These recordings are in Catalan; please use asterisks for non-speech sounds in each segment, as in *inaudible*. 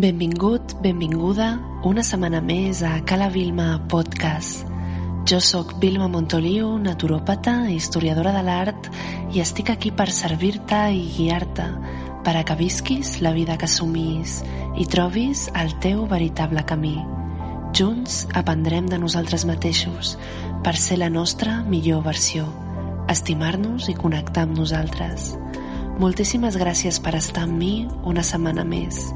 Benvingut, benvinguda, una setmana més a Cala Vilma Podcast. Jo sóc Vilma Montoliu, naturòpata, historiadora de l'art i estic aquí per servir-te i guiar-te per a que visquis la vida que assumís i trobis el teu veritable camí. Junts aprendrem de nosaltres mateixos per ser la nostra millor versió, estimar-nos i connectar amb nosaltres. Moltíssimes gràcies per estar amb mi una setmana més.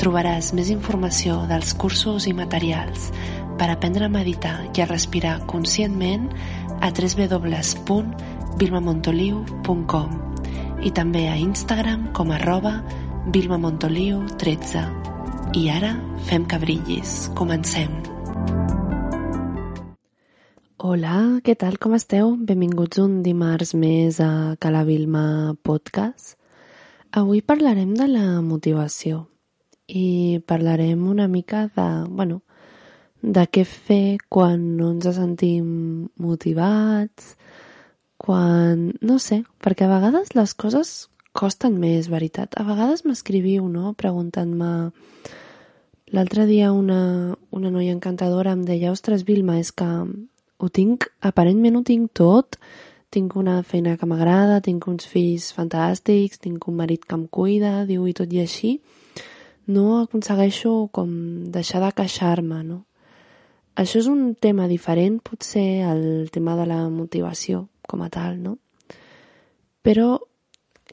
Trobaràs més informació dels cursos i materials per aprendre a meditar i a respirar conscientment a www.vilmamontoliu.com i també a Instagram com arroba vilmamontoliu13. I ara fem que brillis. Comencem. Hola, què tal, com esteu? Benvinguts un dimarts més a Cala Vilma Podcast. Avui parlarem de la motivació i parlarem una mica de, bueno, de què fer quan no ens sentim motivats, quan... no sé, perquè a vegades les coses costen més, veritat. A vegades m'escriviu, no?, preguntant-me... L'altre dia una, una noia encantadora em deia «Ostres, Vilma, és que ho tinc, aparentment ho tinc tot, tinc una feina que m'agrada, tinc uns fills fantàstics, tinc un marit que em cuida, diu, i tot i així, no aconsegueixo com deixar de queixar-me, no? Això és un tema diferent, potser, al tema de la motivació com a tal, no? Però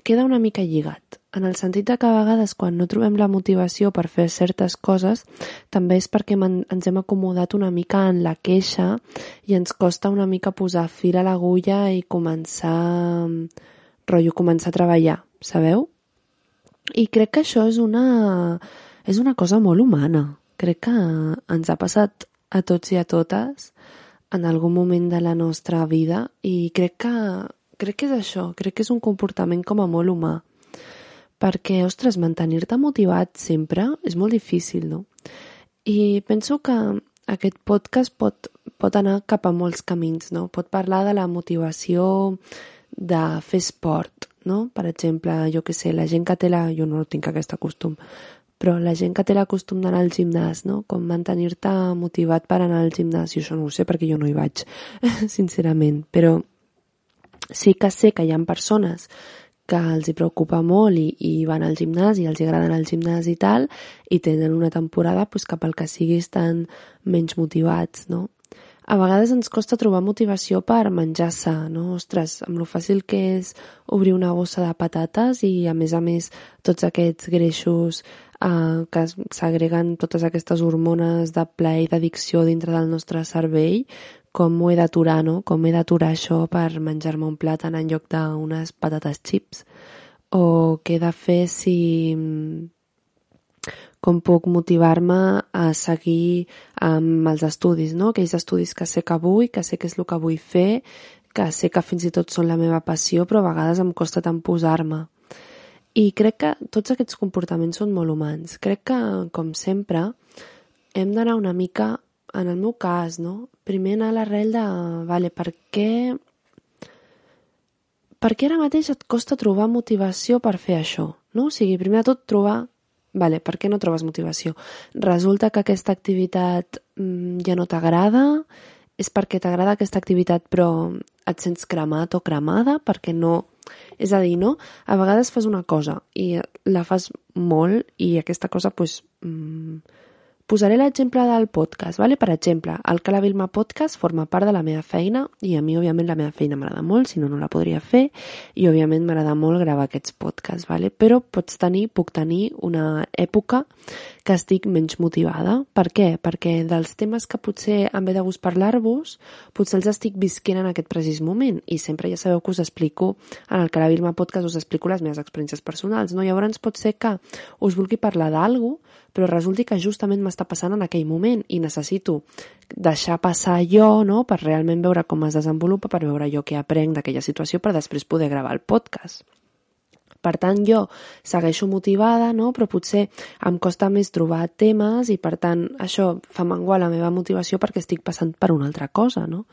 queda una mica lligat, en el sentit de que a vegades quan no trobem la motivació per fer certes coses també és perquè ens hem acomodat una mica en la queixa i ens costa una mica posar fil a l'agulla i començar, rotllo, començar a treballar, sabeu? I crec que això és una, és una cosa molt humana. Crec que ens ha passat a tots i a totes en algun moment de la nostra vida i crec que, crec que és això, crec que és un comportament com a molt humà. Perquè, ostres, mantenir-te motivat sempre és molt difícil, no? I penso que aquest podcast pot, pot anar cap a molts camins, no? Pot parlar de la motivació de fer esport, no? Per exemple, jo que sé, la gent que té la... Jo no tinc aquest costum, però la gent que té la costum d'anar al gimnàs, no? Com mantenir-te motivat per anar al gimnàs. Jo això no ho sé perquè jo no hi vaig, *laughs* sincerament. Però sí que sé que hi ha persones que els hi preocupa molt i, i van al gimnàs i els agrada anar al gimnàs i tal, i tenen una temporada pues, cap al que sigui estan menys motivats, no? A vegades ens costa trobar motivació per menjar sa, no? Ostres, amb lo fàcil que és obrir una bossa de patates i, a més a més, tots aquests greixos eh, que s'agreguen totes aquestes hormones de plaer i d'addicció dintre del nostre cervell, com ho he d'aturar, no? Com he d'aturar això per menjar-me un plat en lloc d'unes patates chips? O què he de fer si com puc motivar-me a seguir amb els estudis, no? aquells estudis que sé que vull, que sé que és el que vull fer, que sé que fins i tot són la meva passió, però a vegades em costa tant posar-me. I crec que tots aquests comportaments són molt humans. Crec que, com sempre, hem d'anar una mica, en el meu cas, no? primer anar a l'arrel de, vale, per què per què ara mateix et costa trobar motivació per fer això? No? O sigui, primer de tot trobar Vale, per què no trobes motivació? Resulta que aquesta activitat mm, ja no t'agrada? És perquè t'agrada aquesta activitat però et sents cremat o cremada? Perquè no... És a dir, no? A vegades fas una cosa i la fas molt i aquesta cosa, doncs, mm, Posaré l'exemple del podcast, vale? per exemple, el Cala Vilma Podcast forma part de la meva feina i a mi, òbviament, la meva feina m'agrada molt, si no, no la podria fer i, òbviament, m'agrada molt gravar aquests podcasts, vale? però pots tenir, puc tenir una època que estic menys motivada. Per què? Perquè dels temes que potser em ve de gust parlar-vos, potser els estic visquent en aquest precís moment i sempre ja sabeu que us explico, en el Cala Vilma Podcast us explico les meves experiències personals, no? Llavors pot ser que us vulgui parlar d'algú però resulti que justament m'està passant en aquell moment i necessito deixar passar jo, no?, per realment veure com es desenvolupa, per veure jo què aprenc d'aquella situació per després poder gravar el podcast. Per tant, jo segueixo motivada, no? però potser em costa més trobar temes i, per tant, això fa menguar la meva motivació perquè estic passant per una altra cosa. No?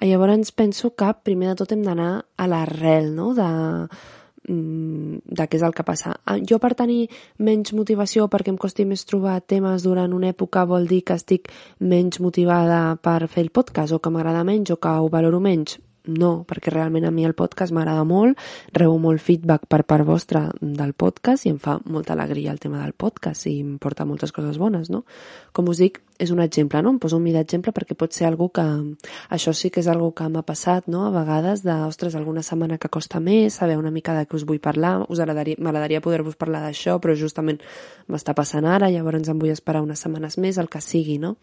Llavors penso que primer de tot hem d'anar a l'arrel no? de, de què és el que passa. Ah, jo per tenir menys motivació, perquè em costi més trobar temes durant una època, vol dir que estic menys motivada per fer el podcast, o que m'agrada menys, o que ho valoro menys? No, perquè realment a mi el podcast m'agrada molt, rebo molt feedback per part vostra del podcast i em fa molta alegria el tema del podcast i em porta moltes coses bones, no? Com us dic, és un exemple, no? Em poso un mi d'exemple perquè pot ser algo que... Això sí que és algo que m'ha passat, no? A vegades de, ostres, alguna setmana que costa més, saber una mica de què us vull parlar, us agradaria, m'agradaria poder-vos parlar d'això, però justament m'està passant ara, llavors em vull esperar unes setmanes més, el que sigui, no?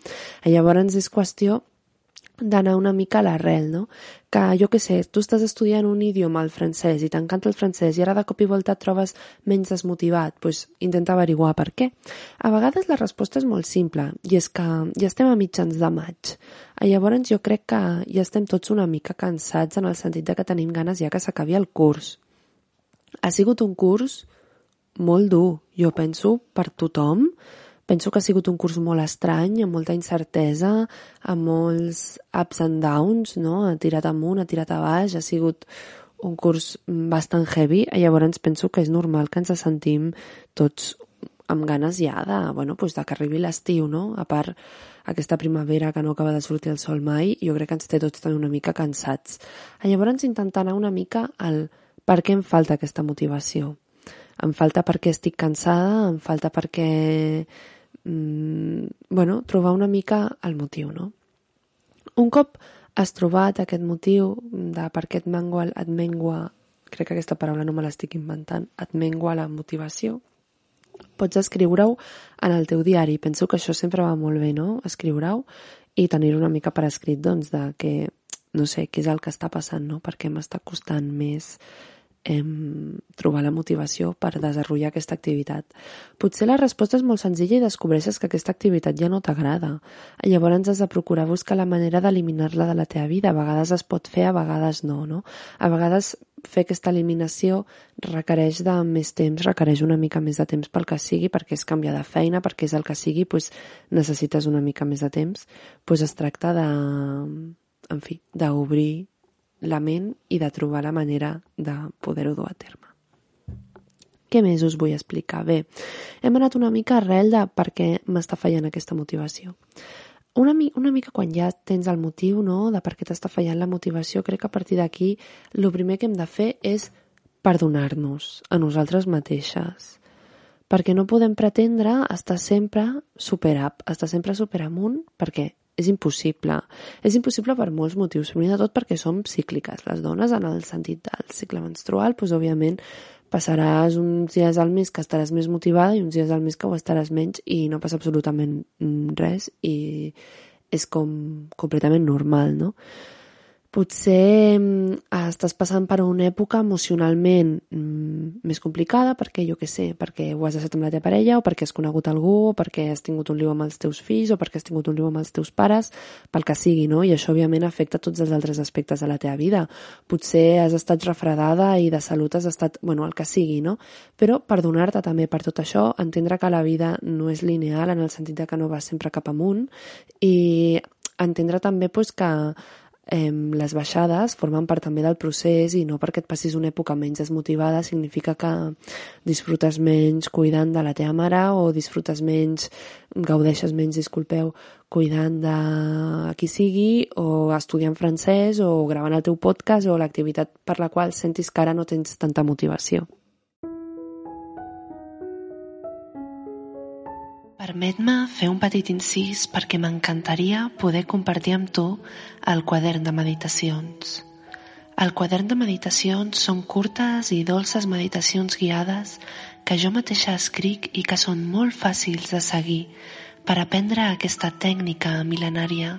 I llavors és qüestió d'anar una mica a l'arrel, no? Que, jo que sé, tu estàs estudiant un idioma, el francès, i t'encanta el francès, i ara de cop i volta et trobes menys desmotivat, doncs intenta averiguar per què. A vegades la resposta és molt simple, i és que ja estem a mitjans de maig. Llavors jo crec que ja estem tots una mica cansats en el sentit de que tenim ganes ja que s'acabi el curs. Ha sigut un curs molt dur, jo penso, per tothom, Penso que ha sigut un curs molt estrany, amb molta incertesa, amb molts ups and downs, no? Ha tirat amunt, ha tirat a baix, ha sigut un curs bastant heavy, llavors penso que és normal que ens sentim tots amb ganes ja de, bueno, pues de que arribi l'estiu, no? A part, aquesta primavera que no acaba de sortir el sol mai, jo crec que ens té tots també una mica cansats. Llavors intentar anar una mica al per què em falta aquesta motivació. Em falta perquè estic cansada, em falta perquè mm, bueno, trobar una mica el motiu, no? Un cop has trobat aquest motiu de per què et mengua, et mengua crec que aquesta paraula no me l'estic inventant, et mengua la motivació, pots escriure-ho en el teu diari. Penso que això sempre va molt bé, no? Escriure-ho i tenir una mica per escrit, doncs, de que, no sé, què és el que està passant, no? Per què m'està costant més em, trobar la motivació per desenvolupar aquesta activitat. Potser la resposta és molt senzilla i descobreixes que aquesta activitat ja no t'agrada. Llavors has de procurar buscar la manera d'eliminar-la de la teva vida. A vegades es pot fer, a vegades no, no? A vegades fer aquesta eliminació requereix de més temps, requereix una mica més de temps pel que sigui, perquè és canviar de feina, perquè és el que sigui, doncs necessites una mica més de temps. Doncs es tracta de, en fi, d'obrir la ment i de trobar la manera de poder-ho dur a terme. Què més us vull explicar? Bé, hem anat una mica arrel de per què m'està fallant aquesta motivació. Una, mi una mica quan ja tens el motiu no, de per què t'està fallant la motivació, crec que a partir d'aquí el primer que hem de fer és perdonar-nos a nosaltres mateixes. Perquè no podem pretendre estar sempre super up, estar sempre super amunt, perquè és impossible. És impossible per molts motius, primer de tot perquè som cícliques. Les dones, en el sentit del cicle menstrual, doncs, òbviament passaràs uns dies al mes que estaràs més motivada i uns dies al mes que ho estaràs menys i no passa absolutament res i és com completament normal, no? Potser mm, estàs passant per una època emocionalment mm, més complicada perquè, jo que sé, perquè ho has deixat amb la teva parella o perquè has conegut algú o perquè has tingut un liu amb els teus fills o perquè has tingut un liu amb els teus pares, pel que sigui, no? I això, òbviament, afecta tots els altres aspectes de la teva vida. Potser has estat refredada i de salut has estat, bueno, el que sigui, no? Però perdonar-te també per tot això, entendre que la vida no és lineal en el sentit de que no va sempre cap amunt i entendre també pues, que eh, les baixades formen part també del procés i no perquè et passis una època menys desmotivada significa que disfrutes menys cuidant de la teva mare o disfrutes menys, gaudeixes menys, disculpeu, cuidant de qui sigui o estudiant francès o gravant el teu podcast o l'activitat per la qual sentis que ara no tens tanta motivació. Permet-me fer un petit incís perquè m'encantaria poder compartir amb tu el quadern de meditacions. El quadern de meditacions són curtes i dolces meditacions guiades que jo mateixa escric i que són molt fàcils de seguir per aprendre aquesta tècnica mil·lenària.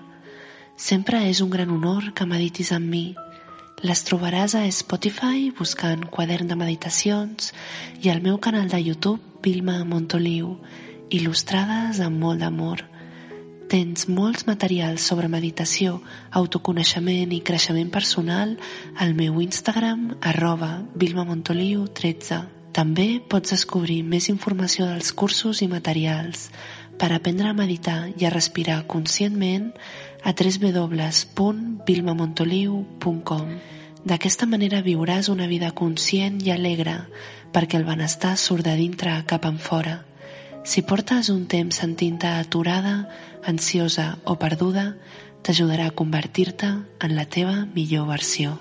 Sempre és un gran honor que meditis amb mi. Les trobaràs a Spotify buscant quadern de meditacions i al meu canal de YouTube Vilma Montoliu il·lustrades amb molt d'amor. Tens molts materials sobre meditació, autoconeixement i creixement personal al meu Instagram arroba vilmamontoliu13. També pots descobrir més informació dels cursos i materials per aprendre a meditar i a respirar conscientment a www.vilmamontoliu.com. D'aquesta manera viuràs una vida conscient i alegre perquè el benestar surt de dintre cap en fora. Si portes un temps sentint-te aturada, ansiosa o perduda, t'ajudarà a convertir-te en la teva millor versió.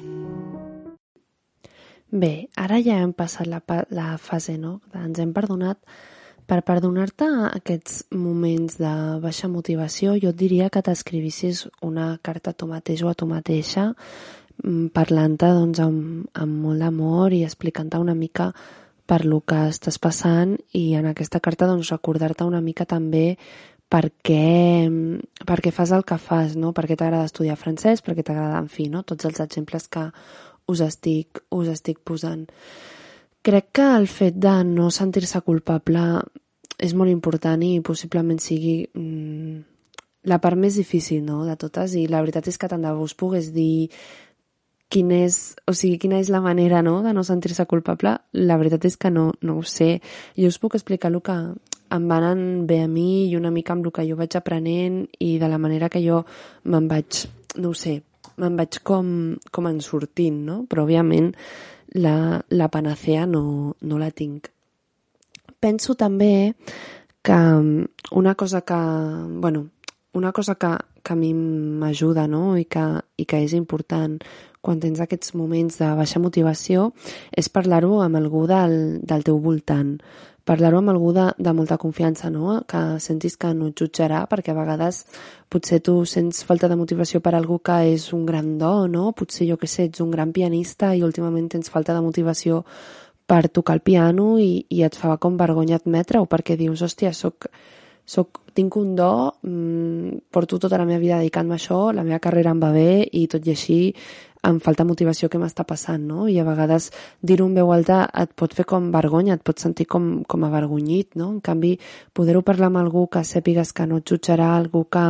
Bé, ara ja hem passat la, la fase, no? Ens hem perdonat. Per perdonar-te aquests moments de baixa motivació, jo et diria que t'escrivissis una carta a tu mateix o a tu mateixa, mm, parlant-te doncs, amb, amb molt d'amor i explicant-te una mica per lo que estàs passant i en aquesta carta doncs, recordar-te una mica també per què, per què fas el que fas, no? per què t'agrada estudiar francès, per què t'agrada, en fi, no? tots els exemples que us estic, us estic posant. Crec que el fet de no sentir-se culpable és molt important i possiblement sigui mm, la part més difícil no, de totes i la veritat és que tant de bo us pogués dir quin és, o sigui, quina és la manera no, de no sentir-se culpable, la veritat és que no, no ho sé. Jo us puc explicar el que em va anant bé a mi i una mica amb el que jo vaig aprenent i de la manera que jo me'n vaig, no ho sé, me'n vaig com, com en sortint, no? Però, òbviament, la, la panacea no, no la tinc. Penso també que una cosa que, bueno, una cosa que, que a mi m'ajuda no? I, que, i que és important quan tens aquests moments de baixa motivació és parlar-ho amb algú del, del teu voltant parlar-ho amb algú de, de molta confiança, no? que sentis que no et jutjarà, perquè a vegades potser tu sents falta de motivació per algú que és un gran do, no? potser jo que sé, ets un gran pianista i últimament tens falta de motivació per tocar el piano i, i et fa com vergonya admetre-ho, perquè dius, hòstia, soc, soc, tinc un do, mmm, porto tota la meva vida dedicant-me a això, la meva carrera em va bé i tot i així em falta motivació què m'està passant, no? I a vegades dir-ho en veu alta et pot fer com vergonya, et pot sentir com, com avergonyit, no? En canvi, poder-ho parlar amb algú que sàpigues que no et jutjarà, algú que,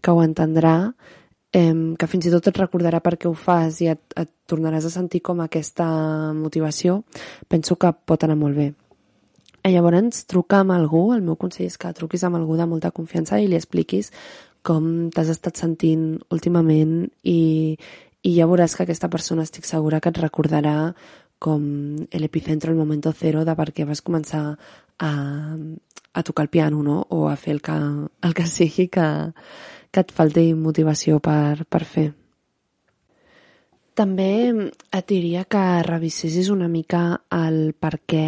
que ho entendrà, eh, que fins i tot et recordarà per què ho fas i et, et tornaràs a sentir com aquesta motivació, penso que pot anar molt bé. I llavors, trucar amb algú, el meu consell és que truquis amb algú de molta confiança i li expliquis com t'has estat sentint últimament i, i ja veuràs que aquesta persona estic segura que et recordarà com l'epicentro, el moment zero de per què vas començar a, a tocar el piano, no? O a fer el que, el que sigui que, que et falti motivació per, per fer. També et diria que revisessis una mica el per què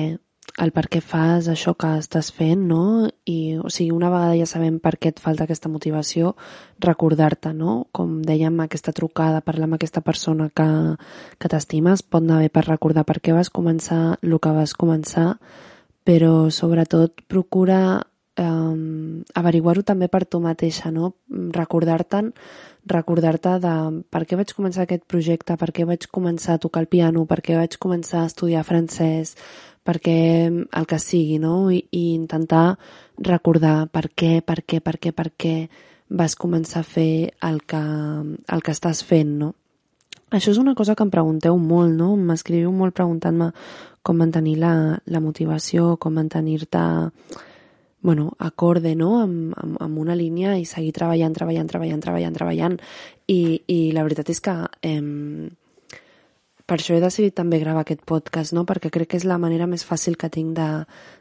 el per què fas això que estàs fent, no? I, o sigui, una vegada ja sabem per què et falta aquesta motivació, recordar-te, no? Com dèiem, aquesta trucada, parlar amb aquesta persona que, que t'estimes, pot anar bé per recordar per què vas començar el que vas començar, però sobretot procura eh, averiguar-ho també per tu mateixa, no? Recordar-te'n recordar-te de per què vaig començar aquest projecte, per què vaig començar a tocar el piano, per què vaig començar a estudiar francès, perquè el que sigui, no? I, i intentar recordar per què, per què, per què, per què vas començar a fer el que, el que estàs fent, no? Això és una cosa que em pregunteu molt, no? M'escriviu molt preguntant-me com mantenir la, la motivació, com mantenir-te bueno, acorde no? amb, amb, amb una línia i seguir treballant, treballant, treballant, treballant, treballant. I, i la veritat és que eh, per això he decidit també gravar aquest podcast, no? perquè crec que és la manera més fàcil que tinc de,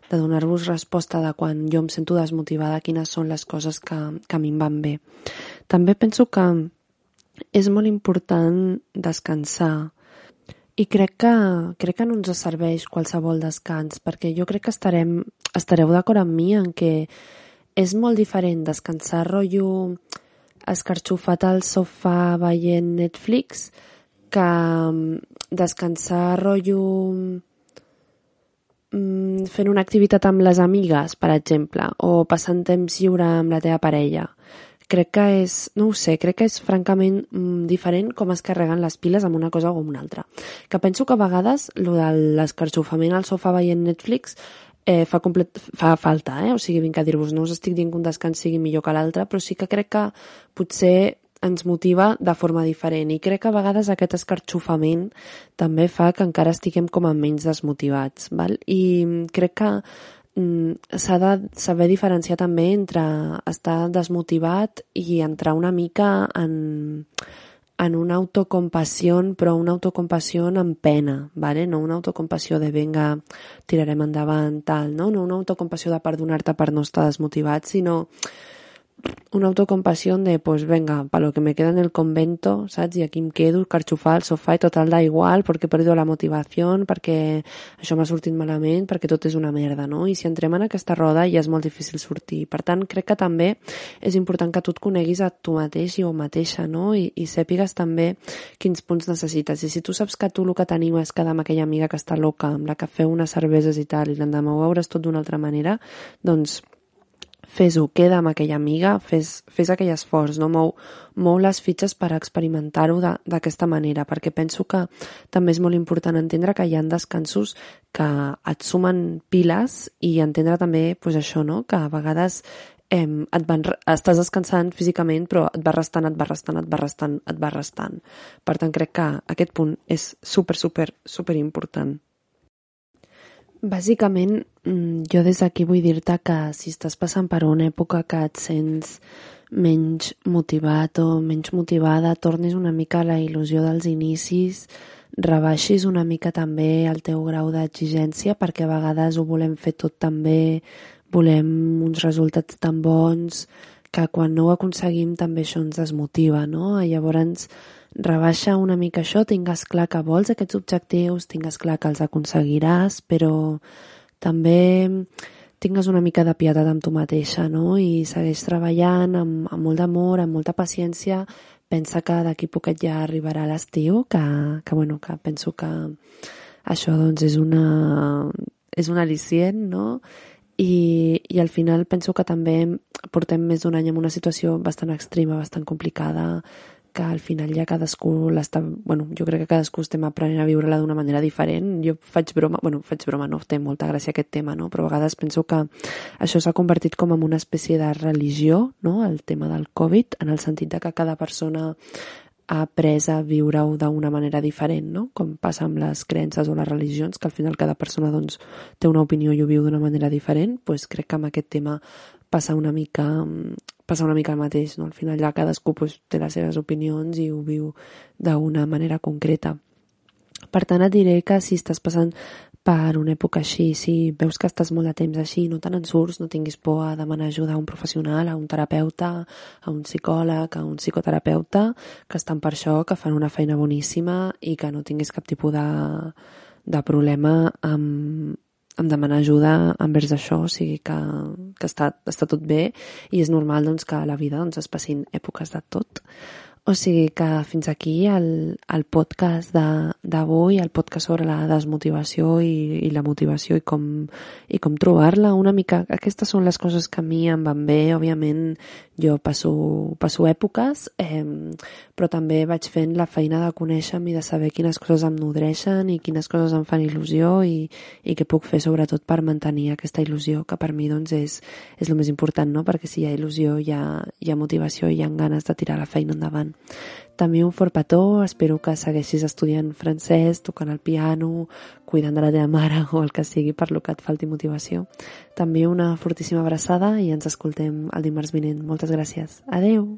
de donar-vos resposta de quan jo em sento desmotivada, quines són les coses que, que a mi em van bé. També penso que és molt important descansar i crec que, crec que no ens serveix qualsevol descans, perquè jo crec que estarem, estareu d'acord amb mi en que és molt diferent descansar rotllo escarxofat al sofà veient Netflix que descansar rotllo mm, fent una activitat amb les amigues, per exemple, o passant temps lliure amb la teva parella. Crec que és, no ho sé, crec que és francament mm, diferent com es carreguen les piles amb una cosa o amb una altra. Que penso que a vegades lo de l'escarxofament al sofà veient Netflix eh, fa, complet, fa falta, eh? o sigui, vinc a dir-vos, no us estic dient que un descans sigui millor que l'altre, però sí que crec que potser ens motiva de forma diferent i crec que a vegades aquest escarxofament també fa que encara estiguem com a menys desmotivats val? i crec que mm, s'ha de saber diferenciar també entre estar desmotivat i entrar una mica en, en una autocompassió, però una autocompassió amb pena, ¿vale? no una autocompassió de venga, tirarem endavant, tal, no? no una autocompassió de perdonar-te per no estar desmotivat, sinó una autocompassió de, pues venga, para lo que me queda en el convento, saps? I aquí em quedo, carxofar al sofà i total da igual, perquè he perdut la motivació, perquè això m'ha sortit malament, perquè tot és una merda, no? I si entrem en aquesta roda ja és molt difícil sortir. Per tant, crec que també és important que tu et coneguis a tu mateix i o mateixa, no? I, i sàpigues també quins punts necessites. I si tu saps que tu el que t'anima és quedar amb aquella amiga que està loca, amb la que feu unes cerveses i tal, i l'endemà ho veuràs tot d'una altra manera, doncs fes-ho, queda amb aquella amiga, fes, fes aquell esforç, no? mou, mou les fitxes per experimentar-ho d'aquesta manera, perquè penso que també és molt important entendre que hi ha descansos que et sumen piles i entendre també pues, això, no? que a vegades eh, et van, estàs descansant físicament però et va restant, et va restant, et va restant, et va restant. Per tant, crec que aquest punt és super, super, super important. Bàsicament, mm, jo des d'aquí vull dir-te que si estàs passant per una època que et sents menys motivat o menys motivada, tornis una mica a la il·lusió dels inicis, rebaixis una mica també el teu grau d'exigència perquè a vegades ho volem fer tot tan bé, volem uns resultats tan bons que quan no ho aconseguim també això ens desmotiva, no? Llavors, rebaixa una mica això, tingues clar que vols aquests objectius, tingues clar que els aconseguiràs, però també tingues una mica de pietat amb tu mateixa, no? I segueix treballant amb, amb molt d'amor, amb molta paciència, pensa que d'aquí poquet ja arribarà l'estiu, que, que, bueno, que penso que això doncs és una, és un al·licient, no? I, i al final penso que també portem més d'un any en una situació bastant extrema, bastant complicada, que al final ja cadascú l'està... Bueno, jo crec que cadascú estem aprenent a viure-la d'una manera diferent. Jo faig broma... Bueno, faig broma, no té molta gràcia aquest tema, no? Però a vegades penso que això s'ha convertit com en una espècie de religió, no? El tema del Covid, en el sentit de que cada persona ha après a viure-ho d'una manera diferent, no? Com passa amb les creences o les religions, que al final cada persona doncs, té una opinió i ho viu d'una manera diferent, doncs crec que amb aquest tema passa una mica passa una mica el mateix, no? Al final ja cadascú pues, té les seves opinions i ho viu d'una manera concreta. Per tant, et diré que si estàs passant per una època així, si veus que estàs molt de temps així, no te n'en surts, no tinguis por a demanar ajuda a un professional, a un terapeuta, a un psicòleg, a un psicoterapeuta, que estan per això, que fan una feina boníssima i que no tinguis cap tipus de, de problema amb, em demanar ajuda envers això, o sigui que, que està, està tot bé i és normal doncs, que a la vida doncs, es passin èpoques de tot. O sigui que fins aquí el, el podcast d'avui, el podcast sobre la desmotivació i, i la motivació i com, i com trobar-la una mica. Aquestes són les coses que a mi em van bé. Òbviament jo passo, passo èpoques, eh, però també vaig fent la feina de conèixer-me i de saber quines coses em nodreixen i quines coses em fan il·lusió i, i què puc fer sobretot per mantenir aquesta il·lusió, que per mi doncs és, és el més important, no? perquè si hi ha il·lusió hi ha, hi ha motivació i hi ha ganes de tirar la feina endavant. També un fort petó, espero que segueixis estudiant francès, tocant el piano, cuidant de la teva mare o el que sigui per lo que et falti motivació. També una fortíssima abraçada i ens escoltem el dimarts vinent. Moltes gràcies. Adeu!